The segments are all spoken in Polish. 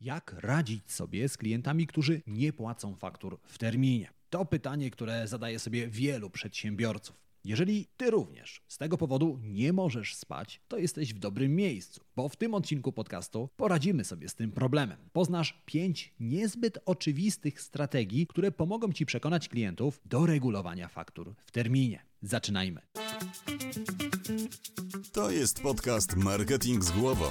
Jak radzić sobie z klientami, którzy nie płacą faktur w terminie? To pytanie, które zadaje sobie wielu przedsiębiorców. Jeżeli ty również z tego powodu nie możesz spać, to jesteś w dobrym miejscu, bo w tym odcinku podcastu poradzimy sobie z tym problemem. Poznasz pięć niezbyt oczywistych strategii, które pomogą ci przekonać klientów do regulowania faktur w terminie. Zaczynajmy. To jest podcast Marketing z głową.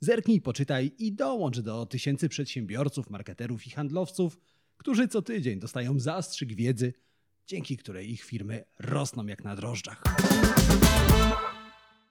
Zerknij, poczytaj i dołącz do tysięcy przedsiębiorców, marketerów i handlowców, którzy co tydzień dostają zastrzyk wiedzy, dzięki której ich firmy rosną jak na drożdżach.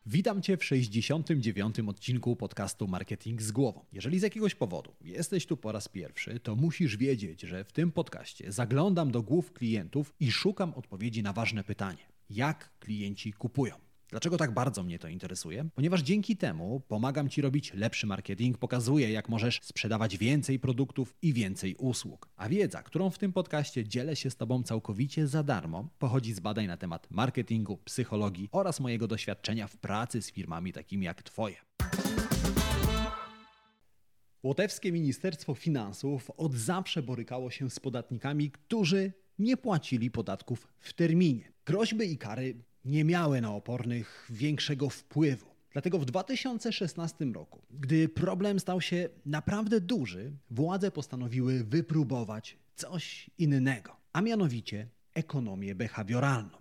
Witam Cię w 69. odcinku podcastu Marketing z głową. Jeżeli z jakiegoś powodu jesteś tu po raz pierwszy, to musisz wiedzieć, że w tym podcaście zaglądam do głów klientów i szukam odpowiedzi na ważne pytanie: jak klienci kupują? Dlaczego tak bardzo mnie to interesuje? Ponieważ dzięki temu pomagam Ci robić lepszy marketing, pokazuję, jak możesz sprzedawać więcej produktów i więcej usług. A wiedza, którą w tym podcaście dzielę się z Tobą całkowicie za darmo, pochodzi z badań na temat marketingu, psychologii oraz mojego doświadczenia w pracy z firmami takimi jak Twoje. Łotewskie Ministerstwo Finansów od zawsze borykało się z podatnikami, którzy nie płacili podatków w terminie. Groźby i kary nie miały na opornych większego wpływu. Dlatego w 2016 roku, gdy problem stał się naprawdę duży, władze postanowiły wypróbować coś innego, a mianowicie ekonomię behawioralną.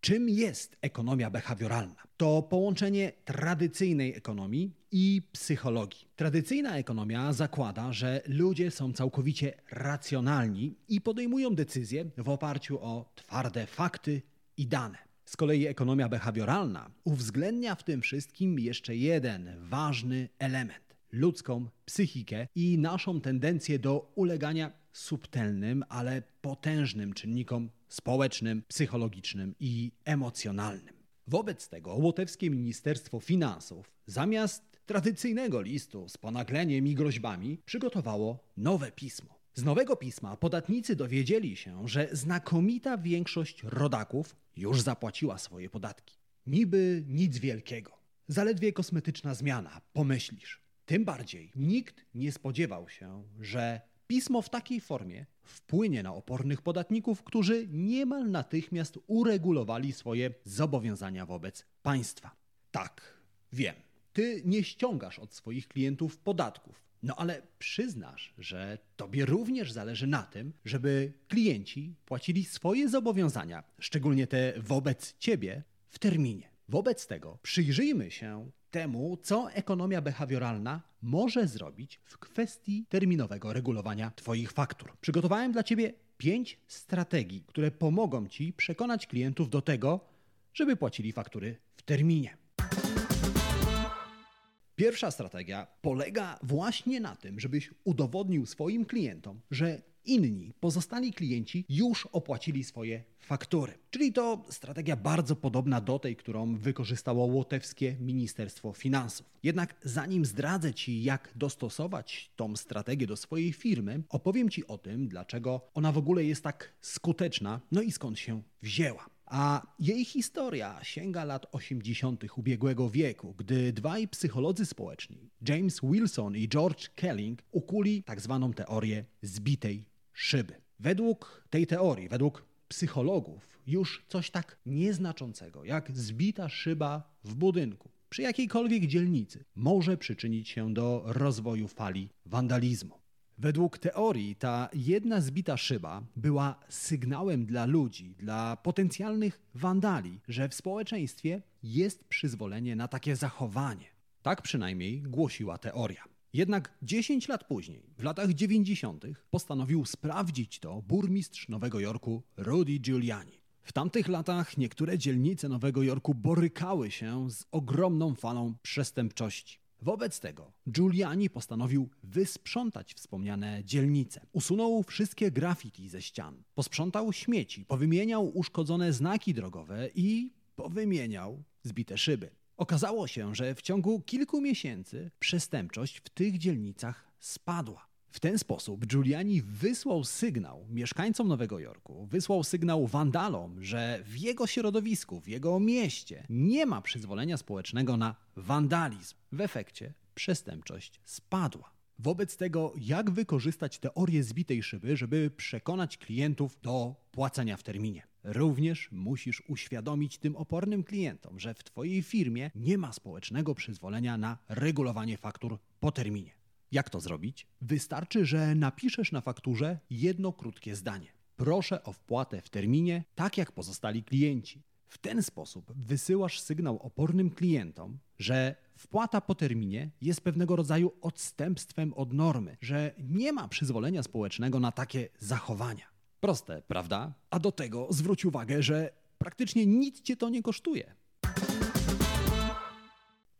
Czym jest ekonomia behawioralna? To połączenie tradycyjnej ekonomii i psychologii. Tradycyjna ekonomia zakłada, że ludzie są całkowicie racjonalni i podejmują decyzje w oparciu o twarde fakty i dane. Z kolei ekonomia behawioralna uwzględnia w tym wszystkim jeszcze jeden ważny element ludzką psychikę i naszą tendencję do ulegania subtelnym, ale potężnym czynnikom społecznym, psychologicznym i emocjonalnym. Wobec tego Łotewskie Ministerstwo Finansów zamiast tradycyjnego listu z ponagleniem i groźbami przygotowało nowe pismo. Z nowego pisma podatnicy dowiedzieli się, że znakomita większość rodaków już zapłaciła swoje podatki. Niby nic wielkiego. Zaledwie kosmetyczna zmiana, pomyślisz. Tym bardziej nikt nie spodziewał się, że pismo w takiej formie wpłynie na opornych podatników, którzy niemal natychmiast uregulowali swoje zobowiązania wobec państwa. Tak, wiem, ty nie ściągasz od swoich klientów podatków. No ale przyznasz, że tobie również zależy na tym, żeby klienci płacili swoje zobowiązania, szczególnie te wobec ciebie, w terminie. Wobec tego przyjrzyjmy się temu, co ekonomia behawioralna może zrobić w kwestii terminowego regulowania Twoich faktur. Przygotowałem dla Ciebie pięć strategii, które pomogą Ci przekonać klientów do tego, żeby płacili faktury w terminie. Pierwsza strategia polega właśnie na tym, żebyś udowodnił swoim klientom, że inni, pozostali klienci już opłacili swoje faktury. Czyli to strategia bardzo podobna do tej, którą wykorzystało łotewskie Ministerstwo Finansów. Jednak zanim zdradzę Ci, jak dostosować tą strategię do swojej firmy, opowiem Ci o tym, dlaczego ona w ogóle jest tak skuteczna, no i skąd się wzięła. A jej historia sięga lat 80. ubiegłego wieku, gdy dwaj psycholodzy społeczni, James Wilson i George Kelling, ukuli tak zwaną teorię zbitej szyby. Według tej teorii, według psychologów, już coś tak nieznaczącego jak zbita szyba w budynku przy jakiejkolwiek dzielnicy może przyczynić się do rozwoju fali wandalizmu. Według teorii ta jedna zbita szyba była sygnałem dla ludzi, dla potencjalnych wandali, że w społeczeństwie jest przyzwolenie na takie zachowanie. Tak przynajmniej głosiła teoria. Jednak 10 lat później, w latach 90., postanowił sprawdzić to burmistrz Nowego Jorku Rudy Giuliani. W tamtych latach niektóre dzielnice Nowego Jorku borykały się z ogromną falą przestępczości. Wobec tego Giuliani postanowił wysprzątać wspomniane dzielnice. Usunął wszystkie graffiti ze ścian, posprzątał śmieci, powymieniał uszkodzone znaki drogowe i powymieniał zbite szyby. Okazało się, że w ciągu kilku miesięcy przestępczość w tych dzielnicach spadła. W ten sposób Giuliani wysłał sygnał mieszkańcom Nowego Jorku, wysłał sygnał wandalom, że w jego środowisku, w jego mieście nie ma przyzwolenia społecznego na wandalizm. W efekcie przestępczość spadła. Wobec tego, jak wykorzystać teorię zbitej szyby, żeby przekonać klientów do płacenia w terminie? Również musisz uświadomić tym opornym klientom, że w Twojej firmie nie ma społecznego przyzwolenia na regulowanie faktur po terminie. Jak to zrobić? Wystarczy, że napiszesz na fakturze jedno krótkie zdanie. Proszę o wpłatę w terminie, tak jak pozostali klienci. W ten sposób wysyłasz sygnał opornym klientom, że wpłata po terminie jest pewnego rodzaju odstępstwem od normy, że nie ma przyzwolenia społecznego na takie zachowania. Proste, prawda? A do tego zwróć uwagę, że praktycznie nic cię to nie kosztuje.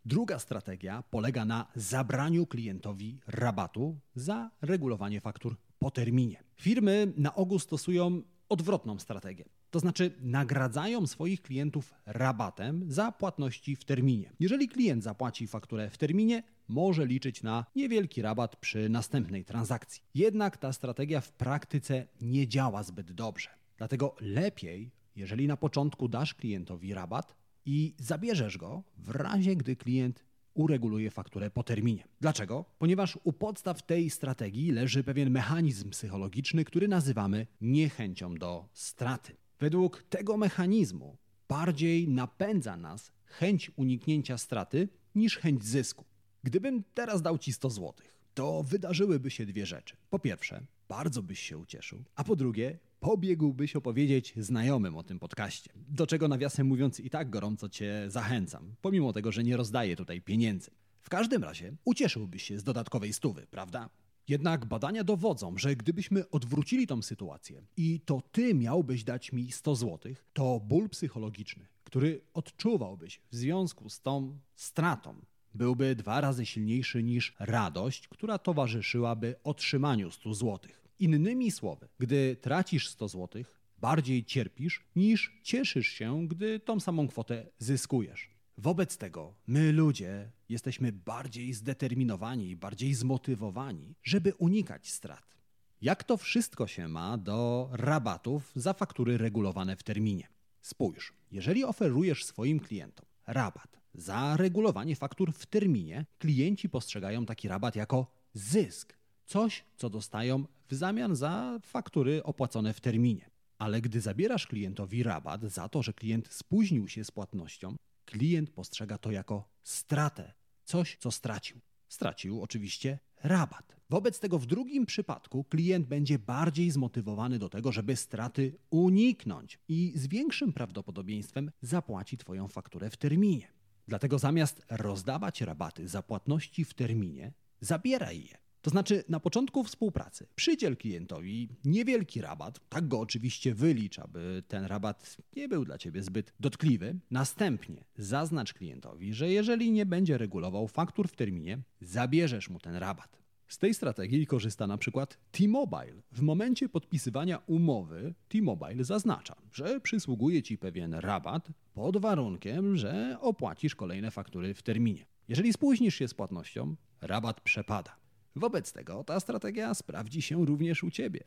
Druga strategia polega na zabraniu klientowi rabatu za regulowanie faktur po terminie. Firmy na ogół stosują odwrotną strategię. To znaczy nagradzają swoich klientów rabatem za płatności w terminie. Jeżeli klient zapłaci fakturę w terminie, może liczyć na niewielki rabat przy następnej transakcji. Jednak ta strategia w praktyce nie działa zbyt dobrze. Dlatego lepiej, jeżeli na początku dasz klientowi rabat i zabierzesz go w razie, gdy klient ureguluje fakturę po terminie. Dlaczego? Ponieważ u podstaw tej strategii leży pewien mechanizm psychologiczny, który nazywamy niechęcią do straty. Według tego mechanizmu bardziej napędza nas chęć uniknięcia straty niż chęć zysku. Gdybym teraz dał ci 100 zł, to wydarzyłyby się dwie rzeczy. Po pierwsze, bardzo byś się ucieszył, a po drugie, pobiegłbyś opowiedzieć znajomym o tym podcaście. Do czego nawiasem mówiąc i tak gorąco cię zachęcam, pomimo tego, że nie rozdaję tutaj pieniędzy. W każdym razie ucieszyłbyś się z dodatkowej stówy, prawda? Jednak badania dowodzą, że gdybyśmy odwrócili tą sytuację i to ty miałbyś dać mi 100 zł, to ból psychologiczny, który odczuwałbyś w związku z tą stratą, byłby dwa razy silniejszy niż radość, która towarzyszyłaby otrzymaniu 100 zł. Innymi słowy, gdy tracisz 100 zł, bardziej cierpisz niż cieszysz się, gdy tą samą kwotę zyskujesz. Wobec tego my ludzie jesteśmy bardziej zdeterminowani i bardziej zmotywowani, żeby unikać strat. Jak to wszystko się ma do rabatów za faktury regulowane w terminie? Spójrz, jeżeli oferujesz swoim klientom rabat za regulowanie faktur w terminie, klienci postrzegają taki rabat jako zysk, coś, co dostają w zamian za faktury opłacone w terminie. Ale gdy zabierasz klientowi rabat za to, że klient spóźnił się z płatnością, klient postrzega to jako stratę, coś, co stracił. Stracił oczywiście rabat. Wobec tego w drugim przypadku klient będzie bardziej zmotywowany do tego, żeby straty uniknąć i z większym prawdopodobieństwem zapłaci Twoją fakturę w terminie. Dlatego zamiast rozdawać rabaty za płatności w terminie, zabieraj je. To znaczy, na początku współpracy przydziel klientowi niewielki rabat, tak go oczywiście wylicz, aby ten rabat nie był dla ciebie zbyt dotkliwy. Następnie zaznacz klientowi, że jeżeli nie będzie regulował faktur w terminie, zabierzesz mu ten rabat. Z tej strategii korzysta na przykład T-Mobile. W momencie podpisywania umowy T-Mobile zaznacza, że przysługuje ci pewien rabat pod warunkiem, że opłacisz kolejne faktury w terminie. Jeżeli spóźnisz się z płatnością, rabat przepada. Wobec tego ta strategia sprawdzi się również u Ciebie.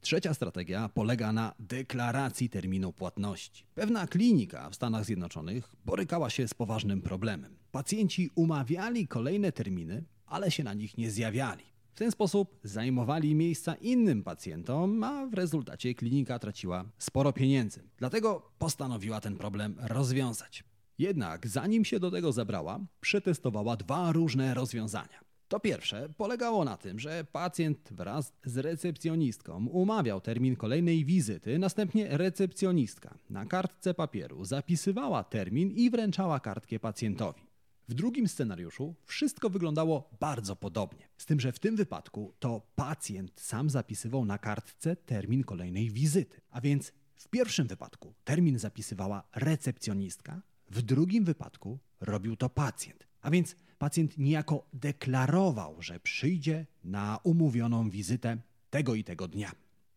Trzecia strategia polega na deklaracji terminu płatności. Pewna klinika w Stanach Zjednoczonych borykała się z poważnym problemem. Pacjenci umawiali kolejne terminy, ale się na nich nie zjawiali. W ten sposób zajmowali miejsca innym pacjentom, a w rezultacie klinika traciła sporo pieniędzy. Dlatego postanowiła ten problem rozwiązać. Jednak zanim się do tego zabrała, przetestowała dwa różne rozwiązania. To pierwsze polegało na tym, że pacjent wraz z recepcjonistką umawiał termin kolejnej wizyty, następnie recepcjonistka na kartce papieru zapisywała termin i wręczała kartkę pacjentowi. W drugim scenariuszu wszystko wyglądało bardzo podobnie, z tym, że w tym wypadku to pacjent sam zapisywał na kartce termin kolejnej wizyty. A więc w pierwszym wypadku termin zapisywała recepcjonistka, W drugim wypadku robił to pacjent. A więc pacjent niejako deklarował, że przyjdzie na umówioną wizytę tego i tego dnia.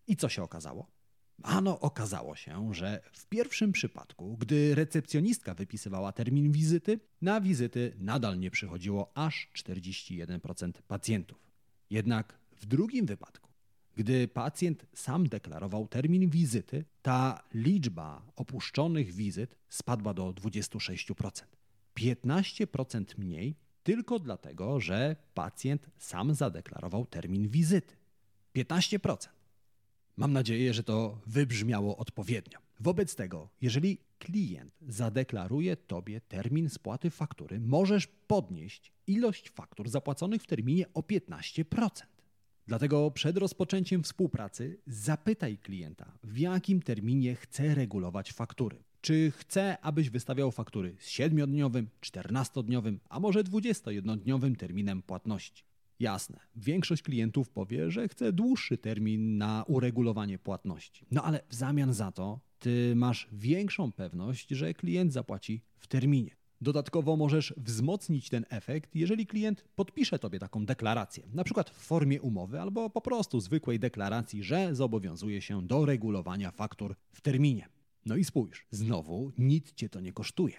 I co się okazało? Ano okazało się, że w pierwszym przypadku, gdy recepcjonistka wypisywała termin wizyty, na wizyty nadal nie przychodziło aż 41% pacjentów. Jednak w drugim wypadku, gdy pacjent sam deklarował termin wizyty, ta liczba opuszczonych wizyt spadła do 26%. 15% mniej tylko dlatego, że pacjent sam zadeklarował termin wizyty. 15%. Mam nadzieję, że to wybrzmiało odpowiednio. Wobec tego, jeżeli klient zadeklaruje Tobie termin spłaty faktury, możesz podnieść ilość faktur zapłaconych w terminie o 15%. Dlatego przed rozpoczęciem współpracy zapytaj klienta, w jakim terminie chce regulować faktury. Czy chce, abyś wystawiał faktury z 7-dniowym, 14-dniowym, a może 21-dniowym terminem płatności? Jasne, większość klientów powie, że chce dłuższy termin na uregulowanie płatności. No ale w zamian za to ty masz większą pewność, że klient zapłaci w terminie. Dodatkowo możesz wzmocnić ten efekt, jeżeli klient podpisze tobie taką deklarację, na przykład w formie umowy albo po prostu zwykłej deklaracji, że zobowiązuje się do regulowania faktur w terminie. No i spójrz, znowu nic cię to nie kosztuje.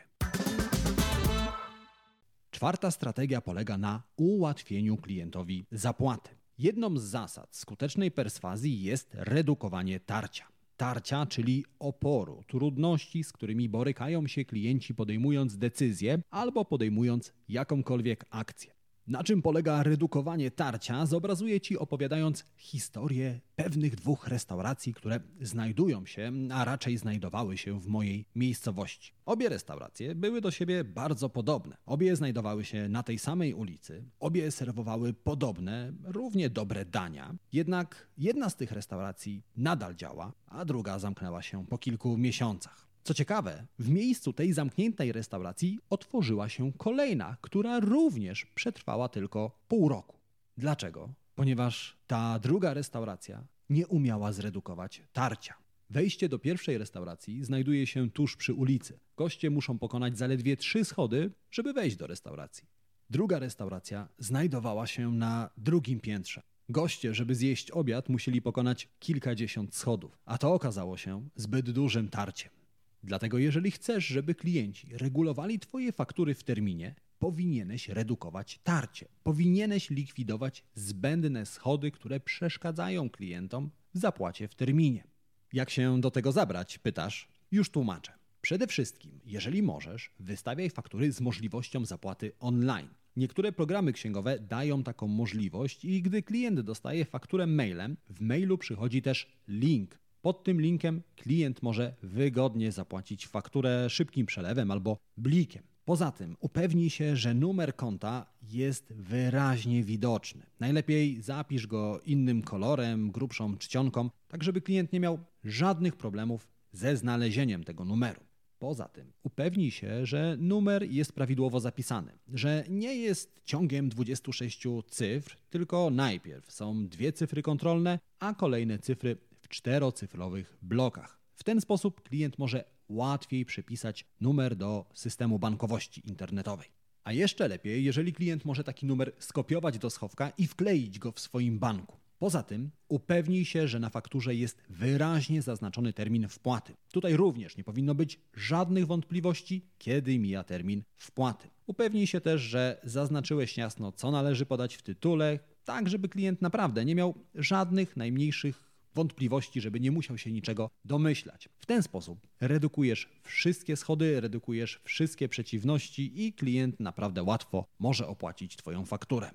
Czwarta strategia polega na ułatwieniu klientowi zapłaty. Jedną z zasad skutecznej perswazji jest redukowanie tarcia. Tarcia, czyli oporu, trudności, z którymi borykają się klienci podejmując decyzje albo podejmując jakąkolwiek akcję. Na czym polega redukowanie tarcia, zobrazuję Ci opowiadając historię pewnych dwóch restauracji, które znajdują się, a raczej znajdowały się w mojej miejscowości. Obie restauracje były do siebie bardzo podobne. Obie znajdowały się na tej samej ulicy, obie serwowały podobne, równie dobre dania. Jednak jedna z tych restauracji nadal działa, a druga zamknęła się po kilku miesiącach. Co ciekawe, w miejscu tej zamkniętej restauracji otworzyła się kolejna, która również przetrwała tylko pół roku. Dlaczego? Ponieważ ta druga restauracja nie umiała zredukować tarcia. Wejście do pierwszej restauracji znajduje się tuż przy ulicy. Goście muszą pokonać zaledwie trzy schody, żeby wejść do restauracji. Druga restauracja znajdowała się na drugim piętrze. Goście, żeby zjeść obiad, musieli pokonać kilkadziesiąt schodów, a to okazało się zbyt dużym tarciem. Dlatego jeżeli chcesz, żeby klienci regulowali Twoje faktury w terminie, powinieneś redukować tarcie. Powinieneś likwidować zbędne schody, które przeszkadzają klientom w zapłacie w terminie. Jak się do tego zabrać, pytasz? Już tłumaczę. Przede wszystkim, jeżeli możesz, wystawiaj faktury z możliwością zapłaty online. Niektóre programy księgowe dają taką możliwość i gdy klient dostaje fakturę mailem, w mailu przychodzi też link pod tym linkiem klient może wygodnie zapłacić fakturę szybkim przelewem albo blikiem. Poza tym upewnij się, że numer konta jest wyraźnie widoczny. Najlepiej zapisz go innym kolorem, grubszą czcionką, tak żeby klient nie miał żadnych problemów ze znalezieniem tego numeru. Poza tym upewnij się, że numer jest prawidłowo zapisany, że nie jest ciągiem 26 cyfr, tylko najpierw są dwie cyfry kontrolne, a kolejne cyfry czterocyfrowych blokach. W ten sposób klient może łatwiej przypisać numer do systemu bankowości internetowej. A jeszcze lepiej, jeżeli klient może taki numer skopiować do schowka i wkleić go w swoim banku. Poza tym upewnij się, że na fakturze jest wyraźnie zaznaczony termin wpłaty. Tutaj również nie powinno być żadnych wątpliwości, kiedy mija termin wpłaty. Upewnij się też, że zaznaczyłeś jasno, co należy podać w tytule, tak żeby klient naprawdę nie miał żadnych najmniejszych wątpliwości, żeby nie musiał się niczego domyślać. W ten sposób redukujesz wszystkie schody, redukujesz wszystkie przeciwności i klient naprawdę łatwo może opłacić Twoją fakturę.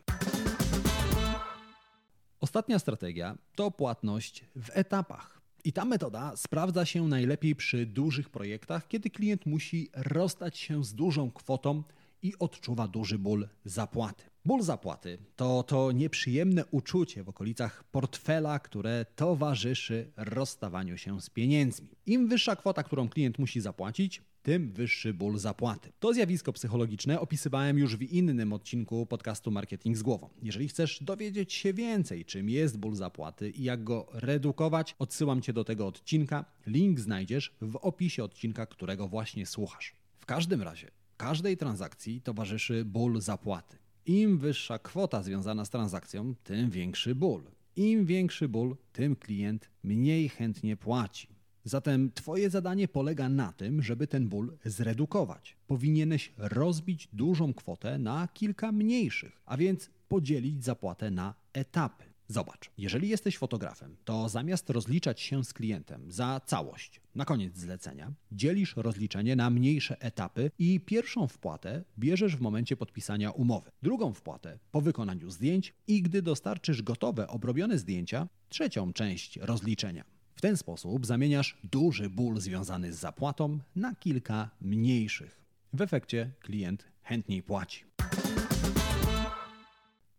Ostatnia strategia to płatność w etapach. I ta metoda sprawdza się najlepiej przy dużych projektach, kiedy klient musi rozstać się z dużą kwotą i odczuwa duży ból zapłaty. Ból zapłaty to to nieprzyjemne uczucie w okolicach portfela, które towarzyszy rozstawaniu się z pieniędzmi. Im wyższa kwota, którą klient musi zapłacić, tym wyższy ból zapłaty. To zjawisko psychologiczne opisywałem już w innym odcinku podcastu Marketing z głową. Jeżeli chcesz dowiedzieć się więcej, czym jest ból zapłaty i jak go redukować, odsyłam Cię do tego odcinka. Link znajdziesz w opisie odcinka, którego właśnie słuchasz każdym razie, każdej transakcji towarzyszy ból zapłaty. Im wyższa kwota związana z transakcją, tym większy ból. Im większy ból, tym klient mniej chętnie płaci. Zatem Twoje zadanie polega na tym, żeby ten ból zredukować. Powinieneś rozbić dużą kwotę na kilka mniejszych, a więc podzielić zapłatę na etapy. Zobacz, jeżeli jesteś fotografem, to zamiast rozliczać się z klientem za całość na koniec zlecenia, dzielisz rozliczenie na mniejsze etapy i pierwszą wpłatę bierzesz w momencie podpisania umowy, drugą wpłatę po wykonaniu zdjęć i gdy dostarczysz gotowe, obrobione zdjęcia, trzecią część rozliczenia. W ten sposób zamieniasz duży ból związany z zapłatą na kilka mniejszych. W efekcie klient chętniej płaci.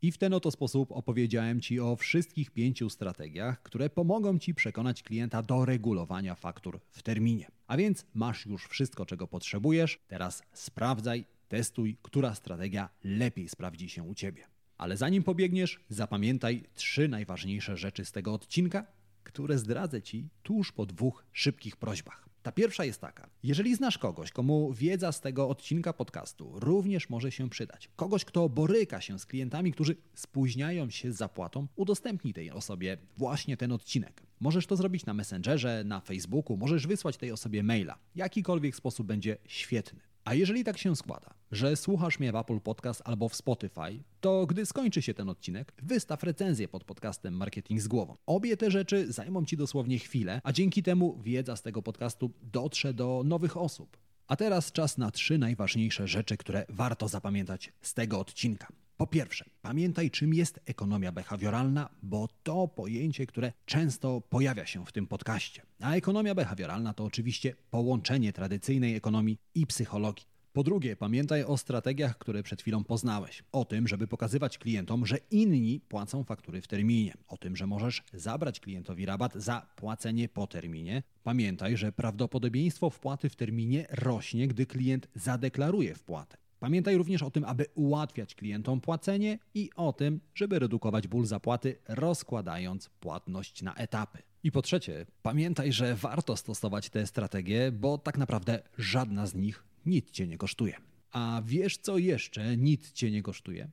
I w ten oto sposób opowiedziałem Ci o wszystkich pięciu strategiach, które pomogą Ci przekonać klienta do regulowania faktur w terminie. A więc masz już wszystko, czego potrzebujesz. Teraz sprawdzaj, testuj, która strategia lepiej sprawdzi się u Ciebie. Ale zanim pobiegniesz, zapamiętaj trzy najważniejsze rzeczy z tego odcinka, które zdradzę Ci tuż po dwóch szybkich prośbach. Ta pierwsza jest taka. Jeżeli znasz kogoś, komu wiedza z tego odcinka podcastu również może się przydać, kogoś, kto boryka się z klientami, którzy spóźniają się z zapłatą, udostępnij tej osobie właśnie ten odcinek. Możesz to zrobić na Messengerze, na Facebooku, możesz wysłać tej osobie maila. Jakikolwiek sposób będzie świetny. A jeżeli tak się składa, że słuchasz mnie w Apple Podcast albo w Spotify, to gdy skończy się ten odcinek, wystaw recenzję pod podcastem Marketing z głową. Obie te rzeczy zajmą Ci dosłownie chwilę, a dzięki temu wiedza z tego podcastu dotrze do nowych osób. A teraz czas na trzy najważniejsze rzeczy, które warto zapamiętać z tego odcinka. Po pierwsze, pamiętaj, czym jest ekonomia behawioralna, bo to pojęcie, które często pojawia się w tym podcaście. A ekonomia behawioralna to oczywiście połączenie tradycyjnej ekonomii i psychologii. Po drugie, pamiętaj o strategiach, które przed chwilą poznałeś. O tym, żeby pokazywać klientom, że inni płacą faktury w terminie. O tym, że możesz zabrać klientowi rabat za płacenie po terminie. Pamiętaj, że prawdopodobieństwo wpłaty w terminie rośnie, gdy klient zadeklaruje wpłatę. Pamiętaj również o tym, aby ułatwiać klientom płacenie i o tym, żeby redukować ból zapłaty, rozkładając płatność na etapy. I po trzecie, pamiętaj, że warto stosować te strategie, bo tak naprawdę żadna z nich nic cię nie kosztuje. A wiesz co jeszcze nic cię nie kosztuje?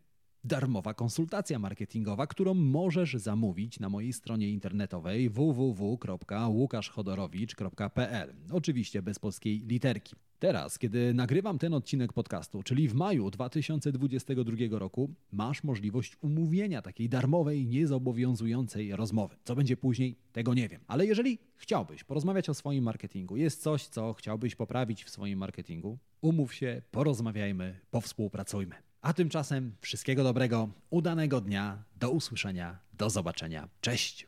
Darmowa konsultacja marketingowa, którą możesz zamówić na mojej stronie internetowej www.łukaszchodorowicz.pl. Oczywiście bez polskiej literki. Teraz, kiedy nagrywam ten odcinek podcastu, czyli w maju 2022 roku, masz możliwość umówienia takiej darmowej, niezobowiązującej rozmowy. Co będzie później, tego nie wiem. Ale jeżeli chciałbyś porozmawiać o swoim marketingu, jest coś, co chciałbyś poprawić w swoim marketingu, umów się, porozmawiajmy, powspółpracujmy. A tymczasem wszystkiego dobrego, udanego dnia, do usłyszenia, do zobaczenia. Cześć!